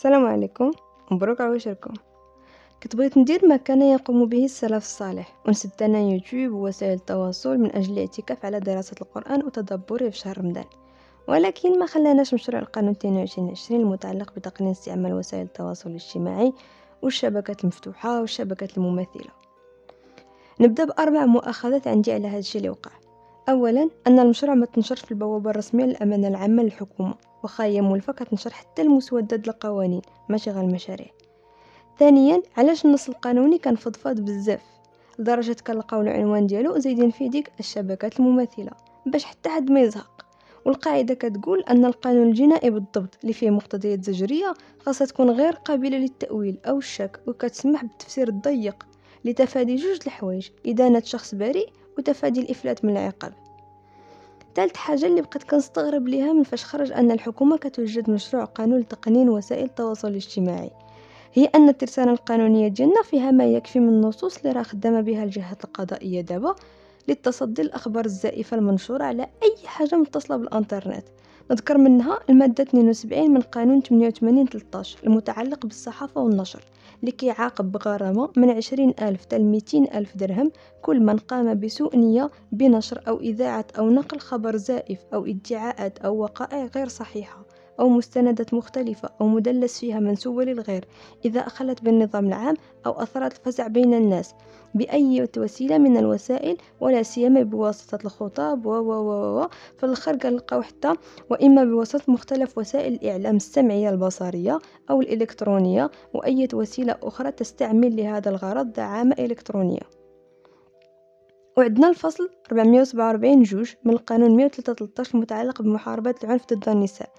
السلام عليكم مبروك عواشركم كنت بغيت ندير ما كان يقوم به السلف الصالح ونسد أنا يوتيوب ووسائل التواصل من أجل الاعتكاف على دراسة القرآن وتدبره في شهر رمضان. ولكن ما خلاناش مشروع القانون 2220 المتعلق بتقنين استعمال وسائل التواصل الاجتماعي والشبكات المفتوحة والشبكات المماثلة. نبدأ بأربع مؤاخذات عندي على هذا الشيء اللي وقع أولا أن المشروع ما تنشرش في البوابة الرسمية للأمانة العامة للحكومة وخا هي مولفة كتنشر حتى المسودات القوانين ماشي غير المشاريع. ثانيا علاش النص القانوني كان فضفاض بزاف؟ لدرجة كنلقاو العنوان ديالو زايدين فيه ديك الشبكات المماثلة باش حتى حد ما يزهق. والقاعدة كتقول أن القانون الجنائي بالضبط اللي فيه مقتضيات زجرية خاصها تكون غير قابلة للتأويل أو الشك وكتسمح بالتفسير الضيق لتفادي جوج الحوايج. إدانة شخص بريء وتفادي الإفلات من العقاب. ثالث حاجة اللي بقيت كنستغرب ليها من فاش خرج أن الحكومة كتوجد مشروع قانون لتقنين وسائل التواصل الاجتماعي. هي أن الترسانة القانونية ديالنا فيها ما يكفي من النصوص اللي راه خدامة بها الجهات القضائية دابا للتصدي الأخبار الزائفة المنشورة على أي حاجة متصلة بالإنترنت. نذكر منها المادة 72 من قانون 88 13 المتعلق بالصحافة والنشر اللي كيعاقب بغرامة من عشرين ألف حتى لميتين ألف درهم كل من قام بسوء نية بنشر أو إذاعة أو نقل خبر زائف أو ادعاءات أو وقائع غير صحيحة. أو مستندات مختلفة أو مدلس فيها منسوبة للغير إذا أخلت بالنظام العام أو أثرت الفزع بين الناس بأي وسيلة من الوسائل ولا سيما بواسطة الخطاب و و و و في الآخر كنلقاو حتى وإما بواسطة مختلف وسائل الإعلام السمعية البصرية أو الإلكترونية وأي وسيلة أخرى تستعمل لهذا الغرض دعامة إلكترونية. وعندنا الفصل 447 جوج من القانون 113 المتعلق بمحاربة العنف ضد النساء.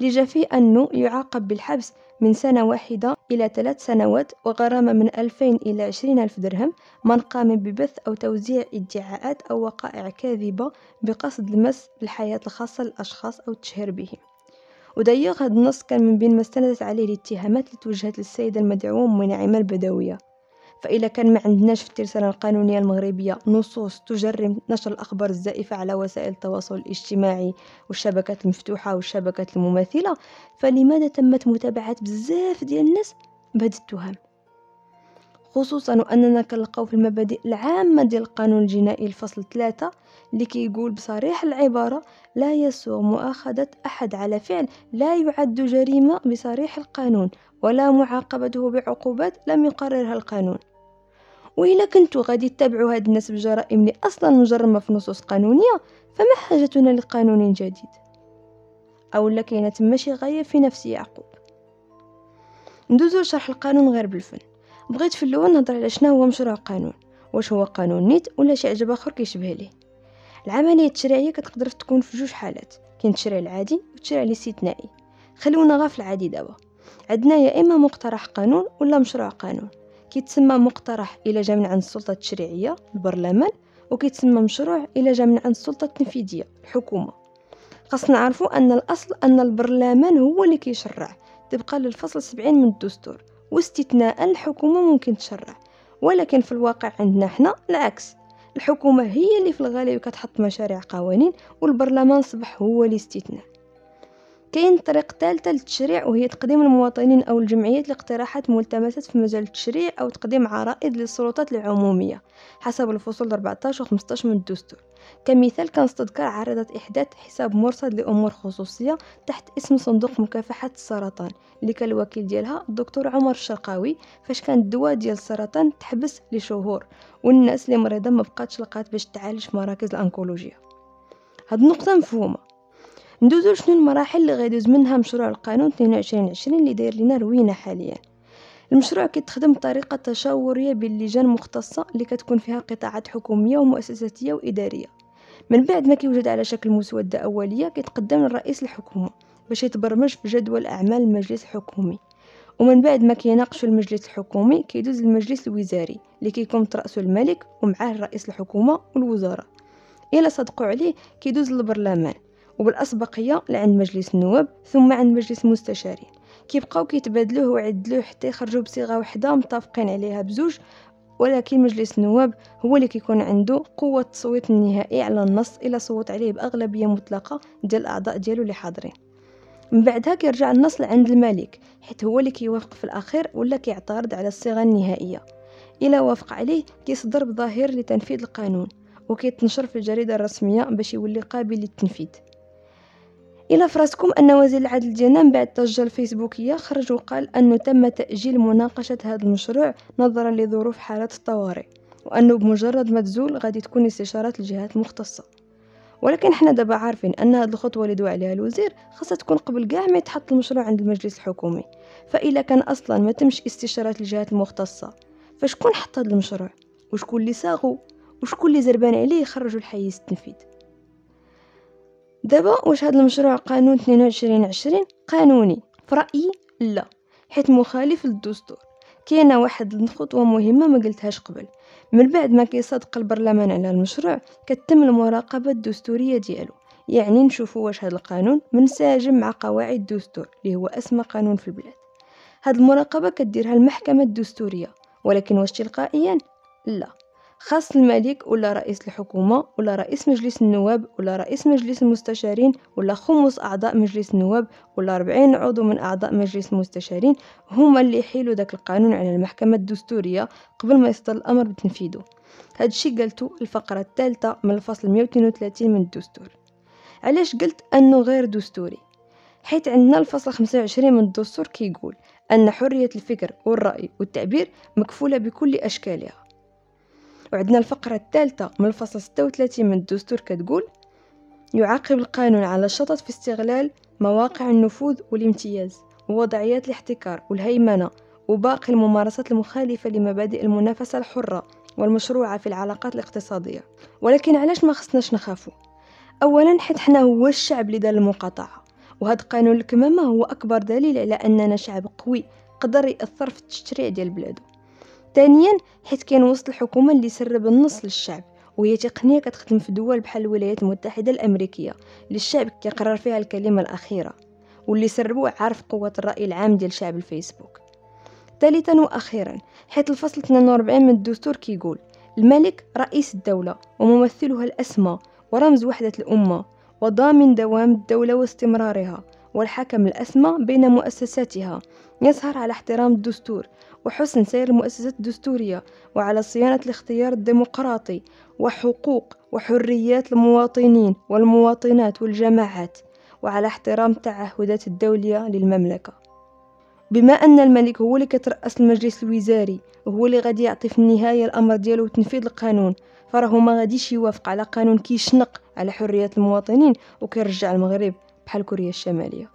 فيه أنه يعاقب بالحبس من سنة واحدة إلى ثلاث سنوات وغرامة من ألفين إلى عشرين ألف درهم من قام ببث أو توزيع ادعاءات أو وقائع كاذبة بقصد المس بالحياة الخاصة للأشخاص أو التشهير بهم ودايوغ هذا النص كان من بين ما استندت عليه الاتهامات اللي توجهت للسيدة المدعوة منعمة البدوية. فإذا كان ما عندناش في الترسانة القانونية المغربية نصوص تجرم نشر الأخبار الزائفة على وسائل التواصل الاجتماعي والشبكات المفتوحة والشبكات المماثلة فلماذا تمت متابعة بزاف ديال الناس بهذه التهم؟ خصوصا وأننا كنلقاو في المبادئ العامة ديال القانون الجنائي الفصل ثلاثة اللي كيقول بصريح العبارة لا يسوغ مؤاخذة أحد على فعل لا يعد جريمة بصريح القانون ولا معاقبته بعقوبات لم يقررها القانون. وإلا كنتو غادي تتبعوا هاد الناس بجرائم اللي أصلا مجرمة في نصوص قانونية فما حاجتنا لقانون جديد. أو لا كاينة تما شي غاية في نفس يعقوب. ندوزو لشرح القانون غير بالفن. بغيت في الأول نهضر على شنو هو مشروع قانون واش هو قانون نيت ولا شي عجب آخر كيشبه ليه. العملية التشريعية كتقدر تكون في جوج حالات كاين التشريع العادي والتشريع الاستثنائي. خلونا غا في العادي دابا. عندنا يا إما مقترح قانون ولا مشروع قانون. كيتسمى مقترح إلى جا من عند السلطة التشريعية البرلمان وكيتسمى مشروع إلى جا من عند السلطة التنفيذية الحكومة. خاصنا نعرفوا أن الأصل أن البرلمان هو اللي كيشرع. طبقا للفصل 70 من الدستور واستثناء الحكومة ممكن تشرع. ولكن في الواقع عندنا حنا العكس. الحكومة هي اللي في الغالب كتحط مشاريع قوانين والبرلمان صبح هو الاستثناء كاين طريق ثالثة للتشريع وهي تقديم المواطنين أو الجمعيات لاقتراحات ملتمسات في مجال التشريع أو تقديم عرائض للسلطات العمومية حسب الفصول 14 و 15 من الدستور. كمثال كنستذكر عرضت إحداث حساب مرصد لأمور خصوصية تحت اسم صندوق مكافحة السرطان اللي كان الوكيل ديالها الدكتور عمر الشرقاوي فاش كان الدواء ديال السرطان تحبس لشهور والناس اللي مريضة ما بقاتش لقات باش تعالج في مراكز الأنكولوجيا هاد النقطة مفهومة. ندوزو شنو المراحل اللي غيدوز منها مشروع القانون 22 20 اللي داير لنا روينة حاليا. المشروع كيتخدم بطريقة تشاورية باللجان مختصة اللي كتكون فيها قطاعات حكومية ومؤسساتية وإدارية. من بعد ما كيوجد على شكل مسودة أولية كيتقدم للرئيس الحكومة باش يتبرمج في جدول أعمال المجلس الحكومي. ومن بعد ما كيناقش المجلس الحكومي كيدوز للمجلس الوزاري اللي كيكون رأسه الملك ومعاه رئيس الحكومة والوزراء إلا صدقوا عليه كيدوز للبرلمان. وبالأسبقية لعند مجلس النواب ثم عند مجلس المستشارين. كيبقاو كيتبادلوه ويعدلوه حتى يخرجوا بصيغة وحدة متفقين عليها بزوج ولكن مجلس النواب هو اللي كيكون عنده قوة التصويت النهائي على النص إلا صوت عليه بأغلبية مطلقة ديال الأعضاء ديالو اللي حاضرين. من بعدها كيرجع النص لعند الملك حيت هو اللي كيوافق في الأخير ولا كيعترض على الصيغة النهائية. إلا وافق عليه كيصدر بظاهر لتنفيذ القانون وكيتنشر في الجريدة الرسمية باش يولي قابل للتنفيذ. إلى فراسكم أن وزير العدل ديالنا من بعد الضجه الفيسبوكيه خرج وقال انه تم تأجيل مناقشة هذا المشروع نظرا لظروف حالة الطوارئ وأنه بمجرد ما تزول غادي تكون استشارات الجهات المختصة. ولكن حنا دابا عارفين أن هذه الخطوة اللي دوا عليها الوزير خاصها تكون قبل كاع ما يتحط المشروع عند المجلس الحكومي. فاذا كان أصلا ما تمش استشارات الجهات المختصة فشكون حط هذا المشروع؟ وشكون اللي صاغو؟ وشكون اللي زربان عليه يخرجوا الحيز التنفيذ؟ دابا واش هذا المشروع قانون 22 20 قانوني. في رايي لا حيت مخالف للدستور. كاينة واحد الخطوة مهمة ما قلتهاش قبل. من بعد ما كيصادق البرلمان على المشروع كتم المراقبة الدستورية ديالو. يعني نشوفوا واش هذا القانون منسجم مع قواعد الدستور اللي هو أسمى قانون في البلاد. هاد المراقبة كديرها المحكمة الدستورية ولكن واش تلقائيا؟ لا. خاص الملك ولا رئيس الحكومة ولا رئيس مجلس النواب ولا رئيس مجلس المستشارين ولا خمس أعضاء مجلس النواب ولا 40 عضو من أعضاء مجلس المستشارين هما اللي يحيلوا داك القانون على المحكمة الدستورية قبل ما يصدر الأمر بتنفيذه. هاد الشي قلتو الفقرة الثالثة من الفصل 132 من الدستور. علاش قلت أنه غير دستوري؟ حيث عندنا الفصل 25 من الدستور كيقول أن حرية الفكر والرأي والتعبير مكفولة بكل أشكالها. وعندنا الفقرة الثالثة من الفصل 36 من الدستور كتقول يعاقب القانون على الشطط في استغلال مواقع النفوذ والامتياز ووضعيات الاحتكار والهيمنة وباقي الممارسات المخالفة لمبادئ المنافسة الحرة والمشروعة في العلاقات الاقتصادية. ولكن علاش ما خصناش نخافو اولا حيت حنا هو الشعب اللي دار المقاطعة وهذا قانون الكمامة هو أكبر دليل على أننا شعب قوي قدر يأثر في التشريع ديال بلادو. ثانيا حيت كاين وسط الحكومة اللي سرب النص للشعب وهي تقنية كتخدم في دول بحال الولايات المتحدة الأمريكية اللي الشعب كيقرر فيها الكلمة الأخيرة واللي سربوا عارف قوة الرأي العام ديال شعب الفيسبوك. ثالثا وأخيرا حيث الفصل 42 من الدستور كيقول الملك رئيس الدولة وممثلها الاسمى ورمز وحدة الأمة وضامن دوام الدولة واستمرارها والحكم الأسمى بين مؤسساتها. يسهر على احترام الدستور وحسن سير المؤسسات الدستورية وعلى صيانة الاختيار الديمقراطي وحقوق وحريات المواطنين والمواطنات والجماعات وعلى احترام التعهدات الدولية للمملكة. بما أن الملك هو اللي كترأس المجلس الوزاري وهو اللي غادي يعطي في النهاية الأمر ديالو تنفيذ القانون فراه ما غاديش يوافق على قانون كيشنق على حريات المواطنين وكيرجع المغرب. بحال كوريا الشمالية.